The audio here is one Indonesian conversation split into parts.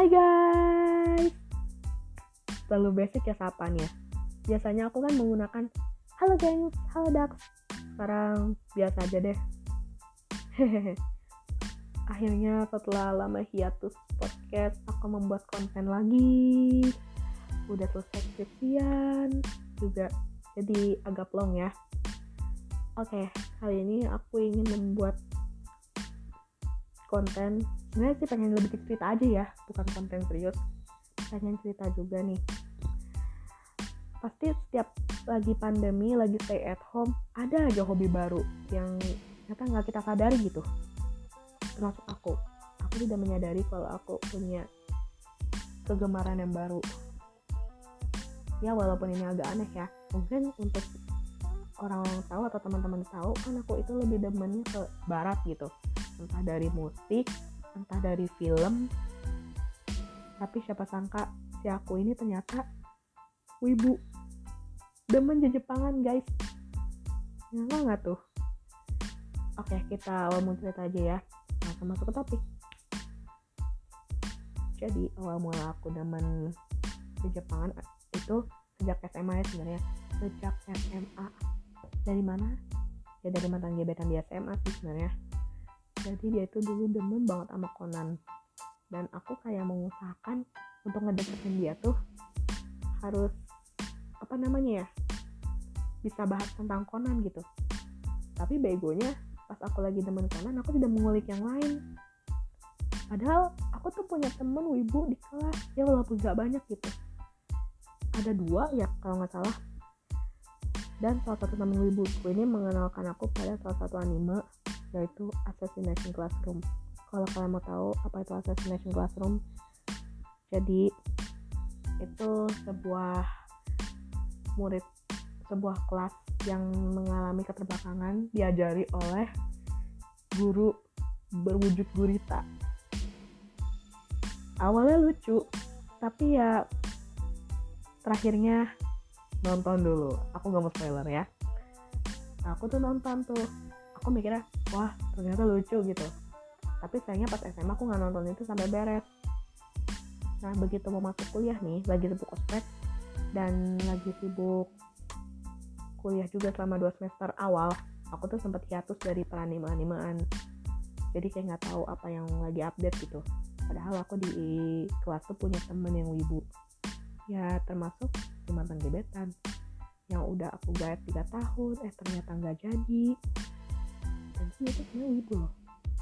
Hai guys. Terlalu basic ya sapaannya Biasanya aku kan menggunakan Halo gengs, halo Dax Sekarang biasa aja deh. Akhirnya setelah lama hiatus podcast Aku membuat konten lagi. Udah selesai skripsian Juga jadi agak long ya. Oke, kali ini aku ingin membuat konten sebenarnya sih pengen lebih cerita aja ya bukan konten serius. Pengen cerita juga nih. Pasti setiap lagi pandemi lagi stay at home ada aja hobi baru yang ternyata nggak kita sadari gitu. Termasuk aku. Aku tidak menyadari kalau aku punya kegemaran yang baru. Ya walaupun ini agak aneh ya. Mungkin untuk orang-orang tahu atau teman-teman tahu kan aku itu lebih demennya ke barat gitu. Entah dari musik entah dari film tapi siapa sangka si aku ini ternyata wibu demen Jepangan guys. Nyangka nggak tuh? Oke kita awal mau cerita aja ya. Langsung masuk ke topik. Jadi awal mula aku demen Jepangan itu sejak SMA ya sebenarnya. Sejak SMA dari mana? Ya dari mantan gebetan di SMA sih sebenarnya jadi dia itu dulu demen banget sama Conan. Dan aku kayak mengusahakan untuk ngedeketin dia tuh harus apa namanya ya bisa bahas tentang Conan gitu. Tapi begonya pas aku lagi demen Conan aku tidak mengulik yang lain. Padahal aku tuh punya temen wibu di kelas ya walaupun gak banyak gitu. Ada dua ya kalau nggak salah. Dan salah satu temen wibuku ini mengenalkan aku pada salah satu anime yaitu Assassination Classroom. Kalau kalian mau tahu apa itu Assassination Classroom jadi itu sebuah murid sebuah kelas yang mengalami keterbelakangan diajari oleh guru berwujud gurita. Awalnya lucu tapi ya terakhirnya nonton dulu. Aku gak mau spoiler ya. Aku tuh nonton tuh. Aku mikirnya wah ternyata lucu gitu. Tapi sayangnya pas SMA aku nggak nonton itu sampai beres. Nah begitu mau masuk kuliah nih lagi sibuk ospek dan lagi sibuk kuliah juga selama dua semester awal aku tuh sempat hiatus dari peranima-animaan. Jadi kayak nggak tahu apa yang lagi update gitu. Padahal aku di kelas tuh punya temen yang wibu. Ya termasuk si mantan gebetan yang udah aku gaet 3 tahun. Eh ternyata nggak jadi sih itu sebenarnya wibu. Loh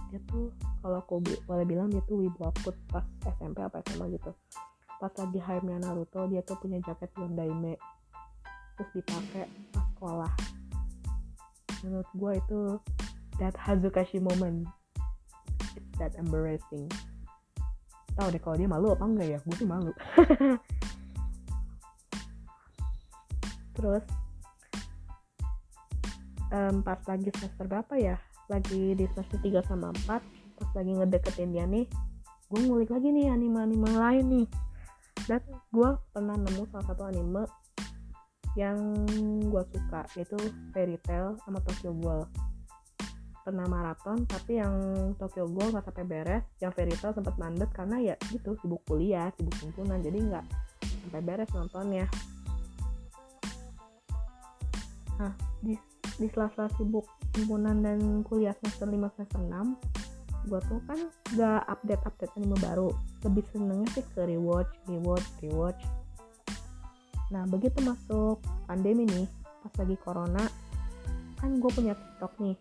dia tuh kalau aku boleh bilang dia tuh wibu akut pas SMP apa SMA gitu. Pas lagi hype Naruto dia tuh punya jaket Yondaime terus dipakai pas sekolah. Menurut gue itu that Hazukashi moment. It's that embarrassing. Tahu deh kalau dia malu apa enggak ya? Gue sih malu. Terus um, pas lagi semester berapa ya lagi di semester 3 sama 4 pas lagi ngedeketin dia nih gue ngulik lagi nih anime-anime lain nih. Dan gue pernah nemu salah satu anime yang gue suka yaitu Fairy Tail sama Tokyo Ghoul. Pernah maraton tapi yang Tokyo Ghoul nggak sampai beres yang Fairy Tail sempat mandet karena ya gitu sibuk kuliah sibuk himpunan jadi nggak sampai beres nontonnya. Nah di di sela-sela sibuk himpunan dan kuliah semester 5 semester 6 gue tuh kan gak update-update anime baru. Lebih senengnya sih ke rewatch rewatch rewatch. Nah begitu masuk pandemi nih pas lagi corona kan gue punya tiktok nih.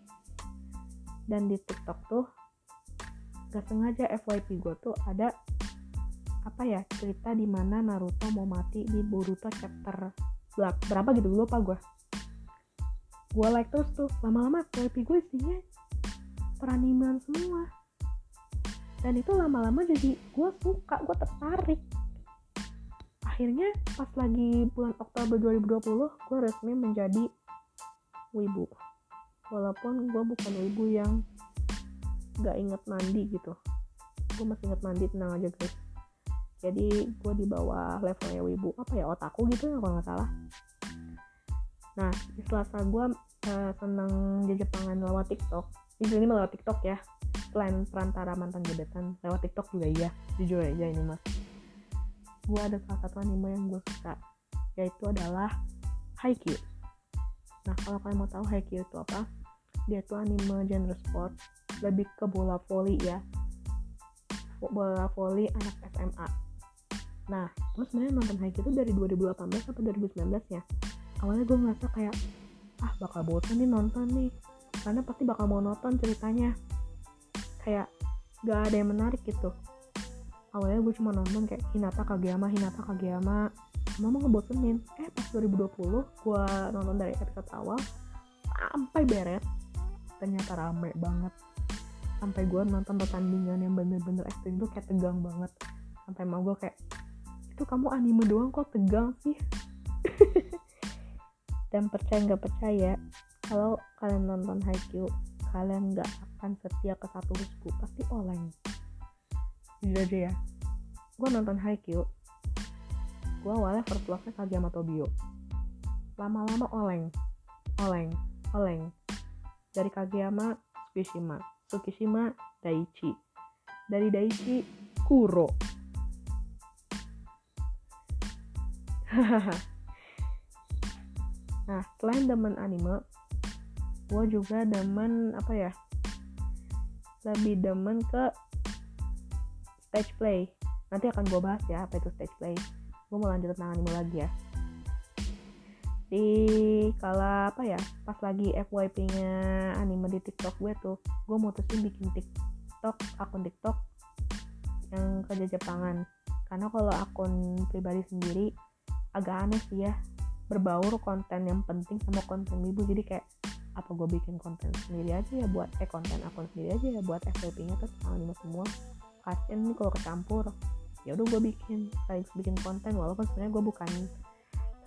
Dan di tiktok tuh gak sengaja FYP gue tuh ada apa ya cerita di mana Naruto mau mati di Boruto chapter berapa gitu lupa gue gue like terus tuh. Lama-lama FYP gue isinya peraniman semua. Dan itu lama-lama jadi gue suka gue tertarik. Akhirnya pas lagi bulan Oktober 2020 gue resmi menjadi wibu. Walaupun gue bukan wibu yang gak inget mandi gitu. Gue masih inget mandi tenang aja guys. Jadi gue di bawah levelnya wibu. Apa ya otaku gitu ya kalau nggak salah nah di selasa gue uh, seneng di Jepangan lewat TikTok di sini lewat TikTok ya selain perantara mantan gebetan lewat TikTok juga iya jujur aja ini mas gue ada salah satu anime yang gue suka yaitu adalah Haikyuu. Nah kalau kalian mau tahu Haikyuu itu apa dia tuh anime genre sport lebih ke bola voli ya. Bola voli anak SMA nah terus sebenarnya nonton Haikyuu itu dari 2018 sampai 2019 ya awalnya gue ngerasa kayak ah bakal bosan nih nonton nih. Karena pasti bakal mau nonton ceritanya. Kayak gak ada yang menarik gitu. Awalnya gue cuma nonton kayak Hinata Kageyama Hinata Kageyama. Mama ngebosenin. Eh pas 2020 gue nonton dari episode awal sampai beres ternyata rame banget. Sampai gue nonton pertandingan yang bener-bener ekstrim tuh kayak tegang banget. Sampai mau gue kayak itu kamu anime doang kok tegang sih dan percaya nggak percaya kalau kalian nonton Haikyuu kalian nggak akan setia ke satu husku pasti oleng jujur aja ya. Gue nonton Haikyuu gue awalnya first love-nya Kageyama Tobio. Lama-lama oleng oleng oleng. Dari Kageyama Tsukishima Tsukishima Daichi dari Daichi Kuro nah selain demen anime gue juga demen apa ya lebih demen ke stage play. Nanti akan gue bahas ya apa itu stage play. Gue mau lanjut tentang anime lagi ya. Di kala apa ya pas lagi FYP nya anime di TikTok gue tuh gue mutusin bikin TikTok akun TikTok yang kerja Jepangan karena kalau akun pribadi sendiri agak aneh sih ya berbaur konten yang penting sama konten ibu. Jadi kayak apa gue bikin konten sendiri aja ya buat eh konten akun sendiri aja ya buat FYP nya terus anime semua. Kasian nih kalau kecampur. Ya udah gue bikin kayak bikin konten. Walaupun sebenarnya gue bukan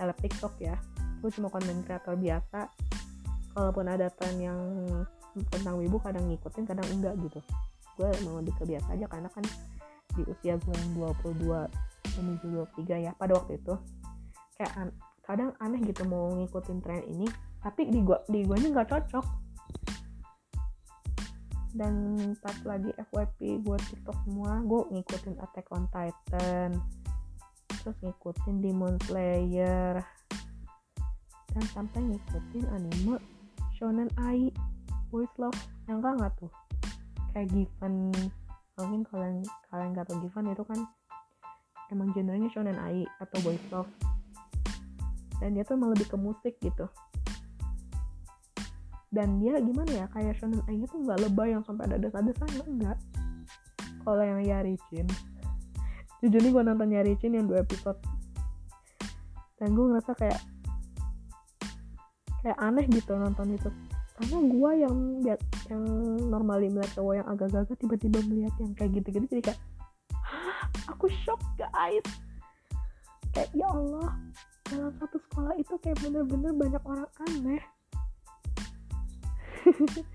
seleb TikTok ya. Gue cuma konten kreator biasa. Kalaupun ada tren yang tentang wibu kadang ngikutin kadang enggak gitu. Gue emang lebih kebiasa aja karena kan di usia gue yang 22 menuju 23 ya pada waktu itu. Kayak kadang aneh gitu mau ngikutin tren ini tapi di gua di guanya nggak cocok. Dan pas lagi FYP gue TikTok semua gue ngikutin Attack on Titan terus ngikutin Demon Slayer dan sampai ngikutin anime Shonen Ai Boys Love yang enggak nggak tuh? Kayak Given mungkin kalian kalian nggak tahu Given itu kan emang genrenya Shonen Ai atau Boys Love dan dia tuh emang lebih ke musik gitu. Dan dia gimana ya kayak shonen ai tuh nggak lebay yang sampai ada desa-desanya enggak. Kalau yang Yarichin jujur nih gue nonton Yarichin yang dua episode. Dan gue ngerasa kayak kayak aneh gitu nonton itu. Karena gue yang lihat yang normally melihat cowok yang agak gagah tiba-tiba melihat yang kayak gitu-gitu jadi kayak aku shock guys. Kayak ya Allah dalam satu sekolah itu kayak bener-bener banyak orang aneh.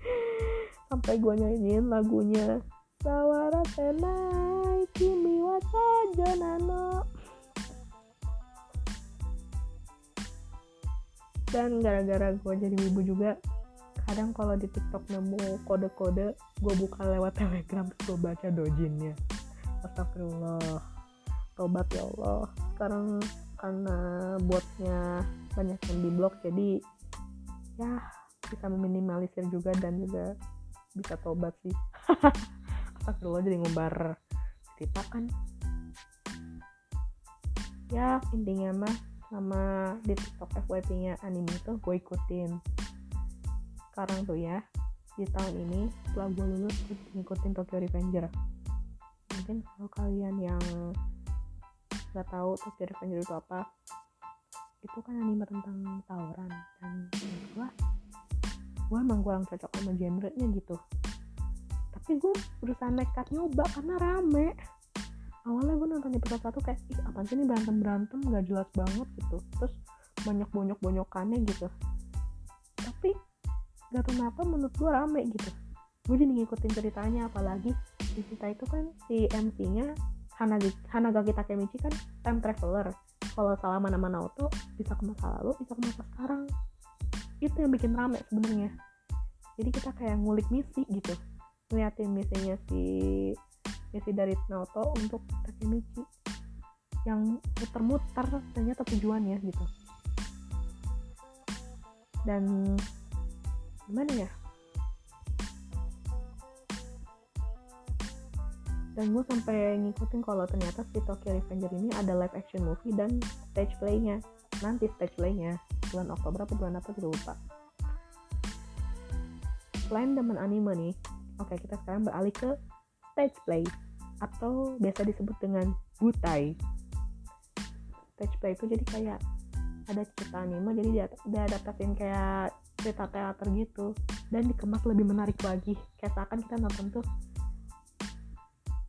Sampai gue nyanyiin lagunya Sawara Tenai Kimi wa Nano. Dan gara-gara gue jadi ibu juga kadang kalau di tiktok nemu kode-kode gue buka lewat telegram gue baca dojinnya. Astagfirullah. Tobat ya Allah. Sekarang karena botnya banyak yang di blok jadi ya bisa meminimalisir juga dan juga bisa tobat sih. Astagfirullah jadi ngumbar cerita kan. Ya intinya mah sama di tiktok FYP nya anime itu gue ikutin. Sekarang tuh ya di tahun ini setelah gue lulus gue Tokyo Revenger. Mungkin kalau kalian yang nggak tahu Tokyo Revenger itu apa. Itu kan anime tentang tawuran dan gue gue emang kurang cocok sama genrenya gitu. Tapi gue berusaha nekat nyoba karena rame. Awalnya gue nonton episode satu kayak ih apa sih ini berantem berantem gak jelas banget gitu. Terus banyak bonyok bonyokannya gitu. Tapi gak tau kenapa menurut gue rame gitu. Gue jadi ngikutin ceritanya apalagi di cerita itu kan si MC nya Hanagi, Hanagaki Takemichi kan time traveler. Kalau salah mana-mana Naoto bisa ke masa lalu bisa ke masa sekarang. Itu yang bikin rame sebenarnya. Jadi kita kayak ngulik misi gitu. Ngeliatin misinya si misi dari Naoto untuk Takemichi yang muter-muter ternyata tujuannya gitu. Dan gimana ya dan gue sampai ngikutin kalau ternyata si Tokyo Revenger ini ada live action movie dan stage playnya. Nanti stage playnya bulan Oktober atau bulan apa gue lupa. Selain demen anime nih oke kita sekarang beralih ke stage play atau biasa disebut dengan butai. Stage play itu jadi kayak ada cerita anime jadi dia, dia adaptasin kayak cerita teater gitu dan dikemas lebih menarik lagi. Kayak seakan kita nonton tuh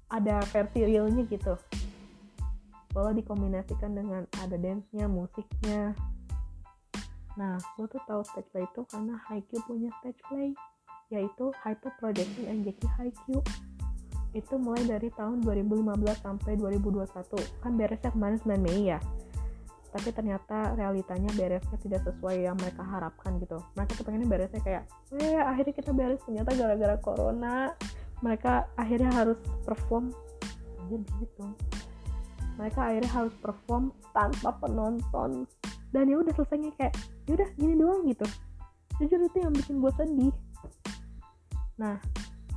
ada versi realnya gitu. Kalau dikombinasikan dengan ada dance-nya, musiknya. Nah gue tuh tahu stage play itu karena Haikyuu punya stage play yaitu Hyper Projection Engeki Haikyuu. Itu mulai dari tahun 2015 sampai 2021 kan beresnya kemarin 9 Mei ya. Tapi ternyata realitanya beresnya tidak sesuai yang mereka harapkan gitu. Mereka tuh pengennya beresnya kayak eh akhirnya kita beres ternyata gara-gara corona mereka akhirnya harus perform. Anjir berisik dong. Mereka akhirnya harus perform tanpa penonton. Dan ya udah selesainya kayak ya udah gini doang gitu. Jujur itu yang bikin gue sedih. Nah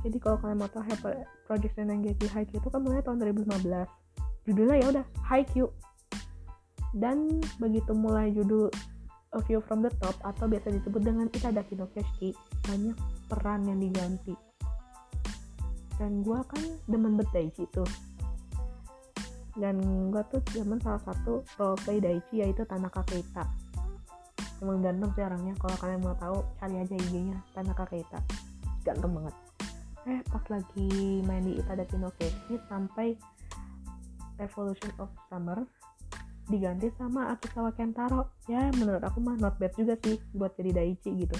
jadi kalau kalian mau tahu Project yang Geki Haikyuu itu kan mulai tahun 2015 judulnya ya udah Haikyuu dan begitu mulai judul A View from the Top atau biasa disebut dengan Itadaki no Keshiki banyak peran yang diganti dan gue kan demen bet Daichi tuh. Dan gue tuh demen salah satu roleplay Daichi yaitu Tanaka Keita. Emang ganteng sih orangnya kalau kalian mau tahu cari aja IG-nya Tanaka Keita. Ganteng banget. Eh pas lagi main di Itadaki no Keshi sampai Revolution of Summer diganti sama Akisawa Kentaro. Ya menurut aku mah not bad juga sih buat jadi Daichi gitu.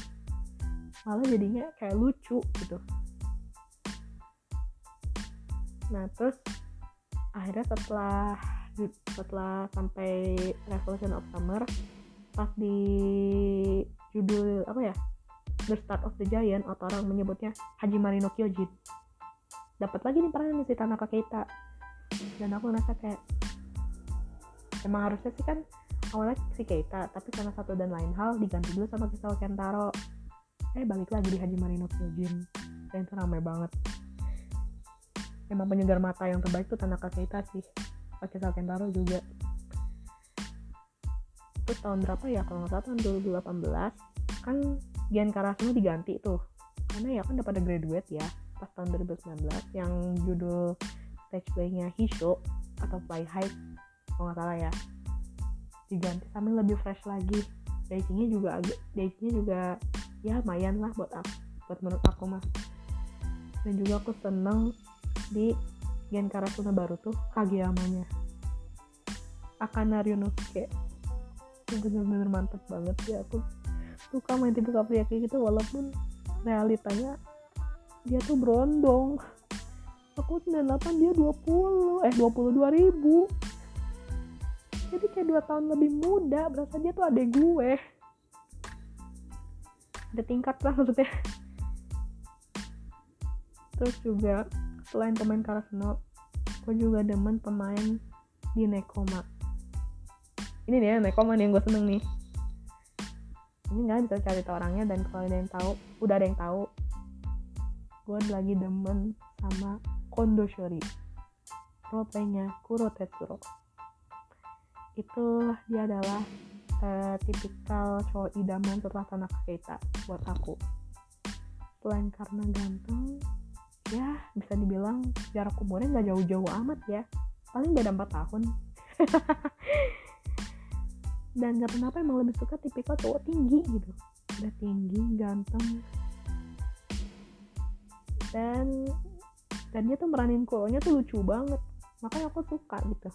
Malah jadinya kayak lucu gitu nah terus akhirnya setelah setelah sampai Revolution of Summer pas di judul apa ya The Start of the Giant atau orang menyebutnya Haji Marino Kyojin. Dapat lagi nih peran si Tanaka Keita. Dan aku ngerasa kayak emang harusnya sih kan awalnya si Keita tapi karena satu dan lain hal diganti dulu sama Kisao Kentaro. Eh balik lagi di Haji Marino Kyojin. Dan itu ramai banget emang penyegar mata yang terbaik tuh Tanaka Keita sih. Pakai Sakentaro juga. Itu tahun berapa ya? Kalau nggak salah tahun 2018 kan Gian Karasuno diganti tuh. Karena ya kan udah pada graduate ya pas tahun 2019 yang judul stage playnya Hisho atau Fly High kalau nggak salah ya. Diganti sambil lebih fresh lagi. Daichi-nya juga agak Daichi-nya juga ya lumayan lah buat aku buat menurut aku mah. Dan juga aku seneng di Gen Karasuna baru tuh Kageyamanya. Akana Ryunosuke bener-bener mantep banget ya aku. Suka main tipe pria kayak gitu walaupun realitanya dia tuh berondong. Aku 98 dia 20 eh 22 ribu. Jadi kayak 2 tahun lebih muda berasa dia tuh adek gue. Ada tingkat lah maksudnya. Terus juga selain pemain Karasuno gue juga demen pemain di Nekoma. Ini ya Nekoma nih yang gue seneng nih. Ini nggak bisa cari tahu orangnya dan kalau ada yang tahu udah ada yang tahu gue lagi demen sama Kondo Shori. Roleplaynya Kuro Tetsuro. Itu dia adalah uh, tipikal cowok idaman setelah Tanaka Keita buat aku. Selain karena ganteng ya bisa dibilang jarak umurnya nggak jauh-jauh amat ya. Paling beda 4 tahun. Dan gak kenapa emang lebih suka tipikal cowok tinggi gitu. Udah tinggi ganteng. Dan dan dia tuh meranin kuronya tuh lucu banget. Makanya aku suka gitu.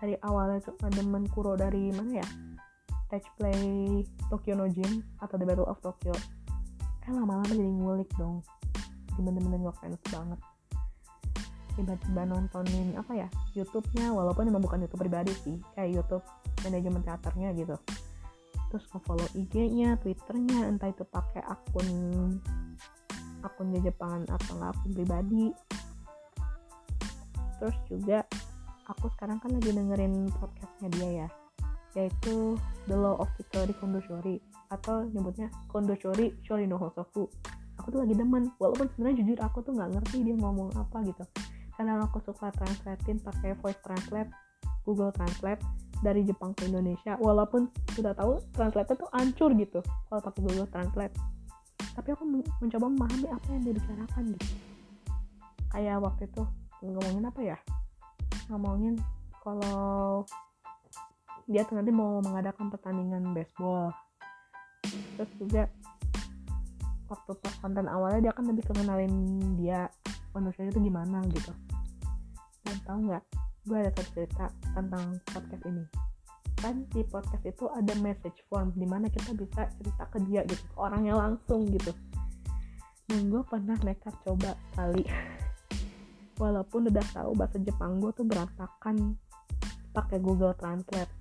Dari awalnya demen kuro dari mana ya? Stage play Tokyo no Jin atau The Battle of Tokyo. Eh lama-lama jadi ngulik dong bener-bener ngefans banget. Tiba-tiba nontonin apa ya YouTube-nya walaupun emang bukan YouTube pribadi sih kayak YouTube manajemen teaternya gitu. Terus follow IG-nya, Twitter-nya entah itu pakai akun akun Jepangan atau nggak akun pribadi. Terus juga aku sekarang kan lagi dengerin podcastnya dia ya yaitu The Law of Victory Kondoshori atau nyebutnya Kondoshori Shori Hosoku aku tuh lagi demen. Walaupun sebenarnya jujur aku tuh nggak ngerti dia ngomong apa gitu. Kadang aku suka translatein pakai voice translate Google Translate dari Jepang ke Indonesia. Walaupun sudah tahu translate tuh ancur gitu kalau pakai Google Translate. Tapi aku mencoba memahami apa yang dia bicarakan gitu. Kayak waktu itu ngomongin apa ya? Ngomongin kalau dia tuh nanti mau mengadakan pertandingan baseball. Terus juga waktu pas konten awalnya dia kan lebih kenalin dia manusia itu gimana gitu. Dan tau nggak gue ada satu cerita tentang podcast ini. Kan di podcast itu ada message form di mana kita bisa cerita ke dia gitu ke orangnya langsung gitu. Dan gue pernah nekat coba kali walaupun udah tahu bahasa Jepang gue tuh berantakan pakai Google Translate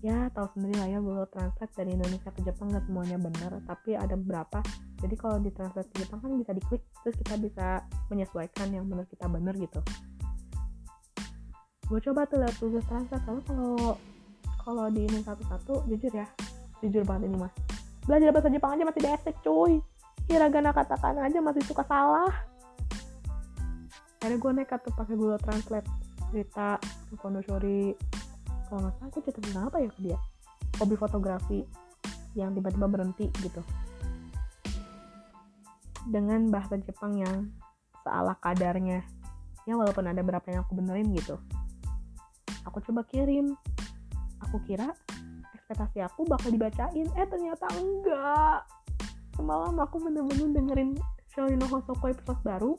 ya tahu sendiri lah ya Google Translate dari Indonesia ke Jepang gak semuanya benar tapi ada beberapa. Jadi kalau di translate ke Jepang kan bisa diklik terus kita bisa menyesuaikan yang menurut kita benar gitu. Gue coba tuh lihat Google Translate soalnya kalau kalau di ini satu-satu jujur ya jujur banget ini mas. Belajar bahasa Jepang aja masih basic cuy. Hiragana katakan aja masih suka salah. Akhirnya gue nekat tuh pakai Google Translate cerita Kondo Shori kalau nggak salah gue cerita tentang apa ya ke dia? Hobi fotografi yang tiba-tiba berhenti gitu. Dengan bahasa Jepang yang seala kadarnya. Ya walaupun ada berapa yang aku benerin gitu. Aku coba kirim. Aku kira ekspektasi aku bakal dibacain. Eh ternyata enggak. Semalam aku bener-bener dengerin Shorino Hosoko episode baru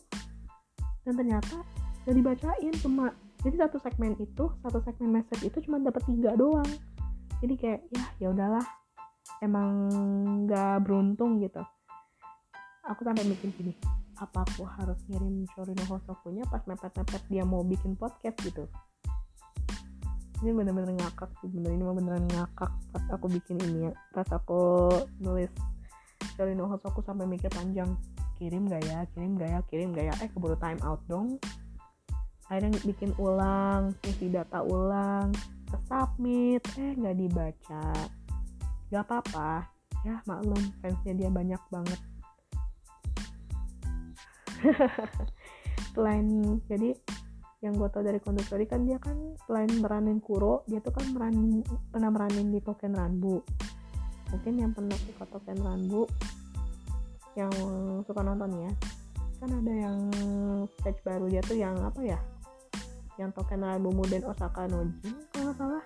dan ternyata gak dibacain cuma jadi satu segmen itu satu segmen message itu cuma dapat tiga doang. Jadi kayak ya ya udahlah. Emang gak beruntung gitu. Aku sampai mikir gini apa aku harus ngirim Shorino Hosokunya pas mepet-mepet dia mau bikin podcast gitu. Ini bener-bener ngakak sih bener ini mah beneran ngakak pas aku bikin ini ya. Pas aku nulis Shorino Hosoku sampai mikir panjang kirim gak ya? Kirim gak ya? Kirim gak ya? Eh keburu time out dong akhirnya bikin ulang isi data ulang ke submit. Eh nggak dibaca. Gak apa-apa. Ya maklum fansnya dia banyak banget. Selain jadi yang gue tau dari Kondusori kan dia kan selain meranin Kuro dia tuh kan meran, pernah meranin di Token Ranbu. Mungkin yang pernah suka Token Ranbu yang suka nonton ya. Kan ada yang stage baru dia tuh yang apa ya yang token album dan Osaka Nojin kalau salah.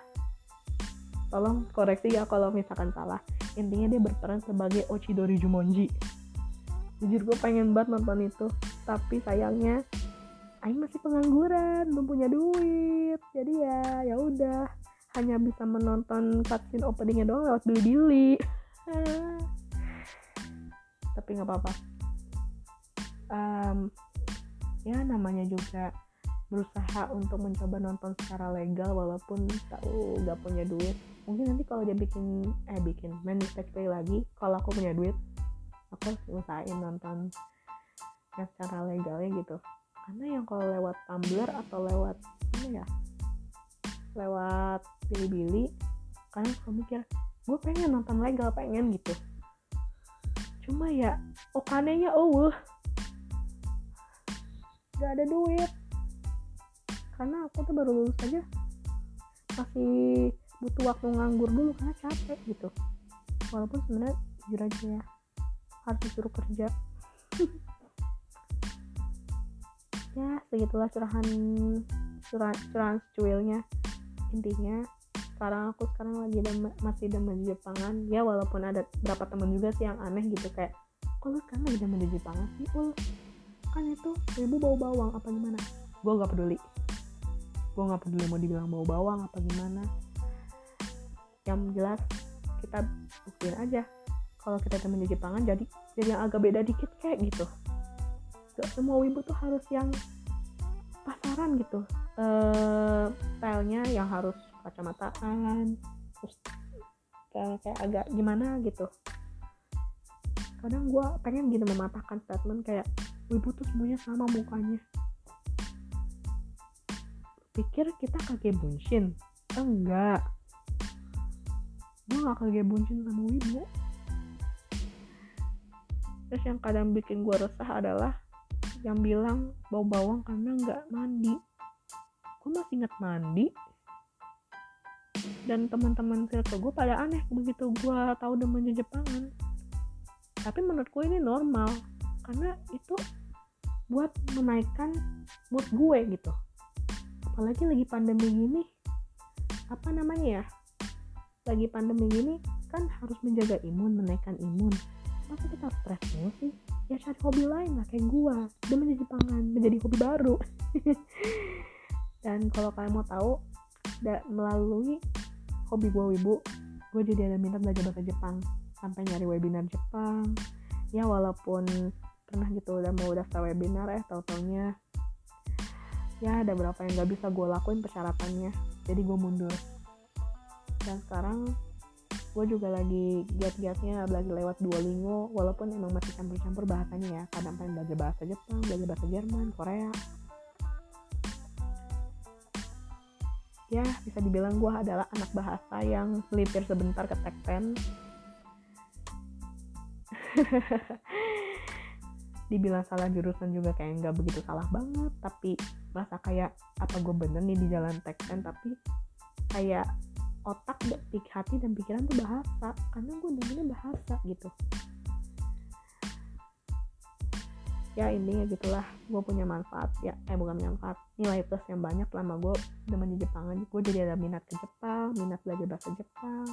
Tolong koreksi ya kalau misalkan salah. Intinya dia berperan sebagai Ochidori Jumonji jujur gue pengen banget nonton itu. Tapi sayangnya Aing masih pengangguran belum punya duit. Jadi ya ya udah. Hanya bisa menonton cutscene openingnya doang lewat bili-bili. Tapi nggak apa-apa. Um, ya namanya juga berusaha untuk mencoba nonton secara legal walaupun tahu nggak punya duit. Mungkin nanti kalau dia bikin eh bikin main play lagi kalau aku punya duit aku usahain nonton secara legalnya gitu. Karena yang kalau lewat Tumblr atau lewat ini ya lewat Bilibili karena aku mikir gue pengen nonton legal pengen gitu. Cuma ya okanenya oh gak ada duit karena aku tuh baru lulus aja. Masih butuh waktu nganggur dulu karena capek gitu. Walaupun sebenarnya jujur aja ya harus disuruh kerja. Ya segitulah curahan curahan curahan intinya sekarang aku sekarang lagi dem masih demen Jepangan. Ya walaupun ada berapa temen juga sih yang aneh gitu kayak kok lu sekarang lagi demen Jepangan sih ul? Kan itu ibu bau bawang apa gimana? Gue gak peduli gue gak peduli mau dibilang bau bawang apa gimana. Yang jelas kita buktiin aja. Kalau kita temen di Jepangan jadi jadi yang agak beda dikit kayak gitu. Gak semua wibu tuh harus yang pasaran gitu. Uh, stylenya yang harus kacamataan terus kayak, kayak agak gimana gitu. Kadang gue pengen gitu mematahkan statement kayak wibu tuh semuanya sama mukanya pikir kita kakek buncin? Enggak. Gue gak kakek buncin sama wibu. Terus yang kadang bikin gue resah adalah yang bilang bau bawang karena nggak mandi. Gue masih inget mandi. Dan teman-teman circle gue pada aneh begitu gue tahu demen Jepangan tapi menurut gue ini normal karena itu buat menaikkan mood gue gitu apalagi lagi pandemi gini apa namanya ya? Lagi pandemi gini kan harus menjaga imun menaikkan imun. Masa kita stres mulu sih? Ya cari hobi lain lah kayak gue dia menjadi pangan menjadi hobi baru. Dan kalau kalian mau tahu melalui hobi gue wibu gue jadi ada minat belajar bahasa Jepang. Sampai nyari webinar Jepang. Ya walaupun pernah gitu udah mau daftar webinar eh tau taunya ya ada berapa yang gak bisa gue lakuin persyaratannya. Jadi gue mundur. Dan sekarang gue juga lagi giat-giatnya lagi lewat Duolingo walaupun emang masih campur-campur bahasanya ya. Kadang pengen belajar bahasa Jepang belajar bahasa Jerman Korea. Ya bisa dibilang gue adalah anak bahasa yang melipir sebentar ke Tekpen dibilang salah jurusan juga kayak nggak begitu salah banget tapi rasa kayak apa gue bener nih di jalan Tekpen tapi kayak otak pik hati dan pikiran tuh bahasa karena gue dengernya bahasa gitu. Ya ini ya gitulah gue punya manfaat ya eh bukan manfaat nilai plus yang banyak selama gue demen di Jepang aja. Gue jadi ada minat ke Jepang minat belajar bahasa Jepang.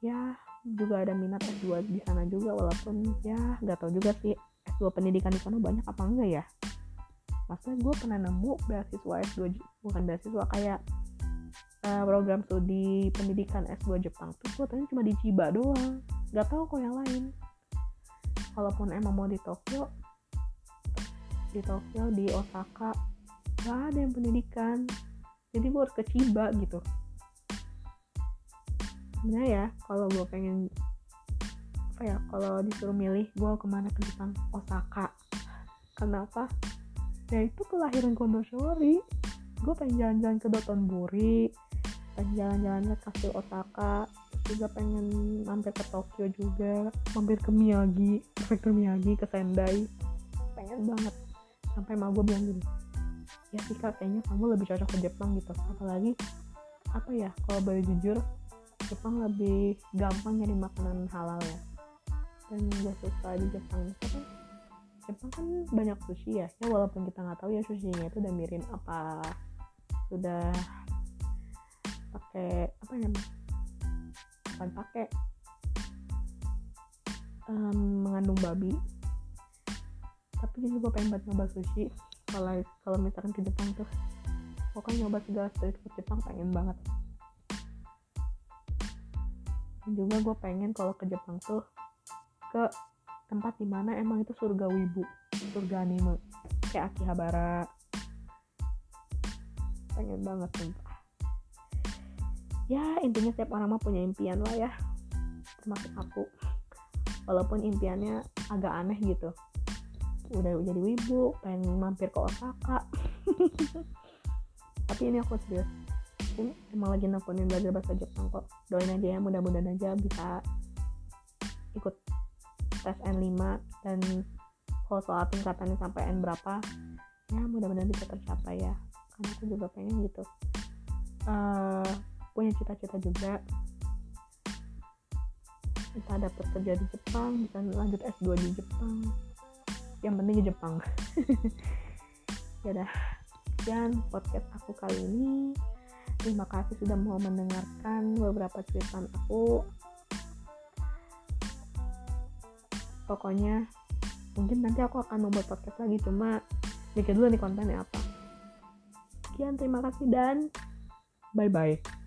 Ya juga ada minat S2 di sana juga walaupun ya nggak tahu juga sih S2 pendidikan di sana banyak apa enggak ya? Maksudnya gue pernah nemu beasiswa S2 bukan beasiswa kayak uh, program studi pendidikan S2 Jepang tuh gue tanya cuma di Chiba doang. Nggak tahu kok yang lain. Kalaupun emang mau di Tokyo di Tokyo di Osaka nggak ada yang pendidikan. Jadi gue harus ke Chiba gitu. Sebenarnya ya kalau gue pengen apa ya kalau disuruh milih gue ke mana ke Jepang Osaka. Kenapa? Ya itu kelahiran Kondo Shori gue pengen jalan-jalan ke Dotonbori pengen jalan-jalan ke kastil Osaka juga pengen mampir ke Tokyo juga. Mampir ke Miyagi prefektur Miyagi ke Sendai. Pengen banget. Sampai mau gue bilang gini ya sih kayaknya kamu lebih cocok ke Jepang gitu. Apalagi apa ya kalau boleh jujur Jepang lebih gampang nyari makanan halal ya dan gue suka di Jepang itu kan Jepang kan banyak sushi ya. Ya walaupun kita nggak tahu ya sushinya itu udah mirin apa sudah pakai apa ya bukan pakai um, mengandung babi. Tapi juga pengen banget nyoba sushi. Kalau kalau misalkan ke Jepang tuh pokoknya nyoba segala street food Jepang pengen banget. Dan juga gue pengen kalau ke Jepang tuh ke tempat di mana emang itu surga wibu surga anime. Kayak Akihabara. Pengen banget sumpah. Ya intinya setiap orang mah punya impian lah ya. Termasuk aku. Walaupun impiannya agak aneh gitu. Udah jadi wibu pengen mampir ke Osaka. Tapi ini aku serius. Emang lagi nekunin belajar bahasa Jepang kok. Doain aja ya mudah-mudahan aja bisa ikut tes N5 dan kalau soal tingkatannya sampai N berapa ya mudah-mudahan bisa tercapai ya. Karena aku juga pengen gitu. Uh, punya cita-cita juga. Kita dapat kerja di Jepang bisa lanjut S2 di Jepang. Yang penting di Jepang. Ya dah. Sekian podcast aku kali ini. Terima kasih sudah mau mendengarkan beberapa cerita aku pokoknya mungkin nanti aku akan membuat podcast lagi cuma mikir dulu nih kontennya apa. Sekian terima kasih dan bye bye